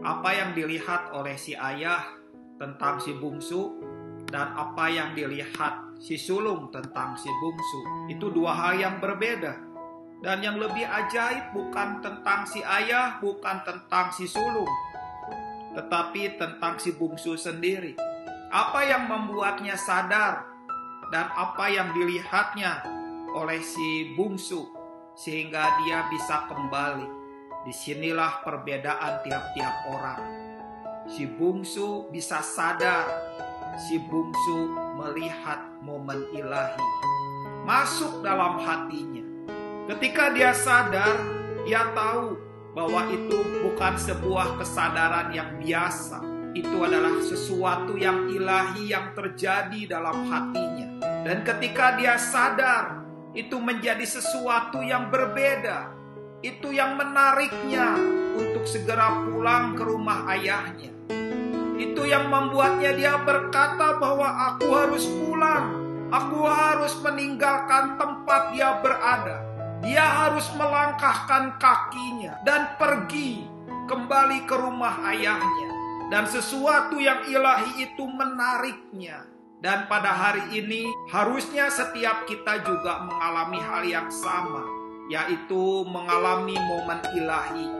apa yang dilihat oleh si ayah tentang si bungsu dan apa yang dilihat si sulung tentang si bungsu itu dua hal yang berbeda. Dan yang lebih ajaib bukan tentang si ayah, bukan tentang si sulung, tetapi tentang si bungsu sendiri. Apa yang membuatnya sadar dan apa yang dilihatnya oleh si bungsu sehingga dia bisa kembali. Di sinilah perbedaan tiap-tiap orang. Si bungsu bisa sadar, si bungsu melihat momen ilahi masuk dalam hatinya Ketika dia sadar, dia tahu bahwa itu bukan sebuah kesadaran yang biasa. Itu adalah sesuatu yang ilahi yang terjadi dalam hatinya. Dan ketika dia sadar, itu menjadi sesuatu yang berbeda. Itu yang menariknya untuk segera pulang ke rumah ayahnya. Itu yang membuatnya dia berkata bahwa aku harus pulang. Aku harus meninggalkan tempat dia berada dia harus melangkahkan kakinya dan pergi kembali ke rumah ayahnya. Dan sesuatu yang ilahi itu menariknya. Dan pada hari ini harusnya setiap kita juga mengalami hal yang sama. Yaitu mengalami momen ilahi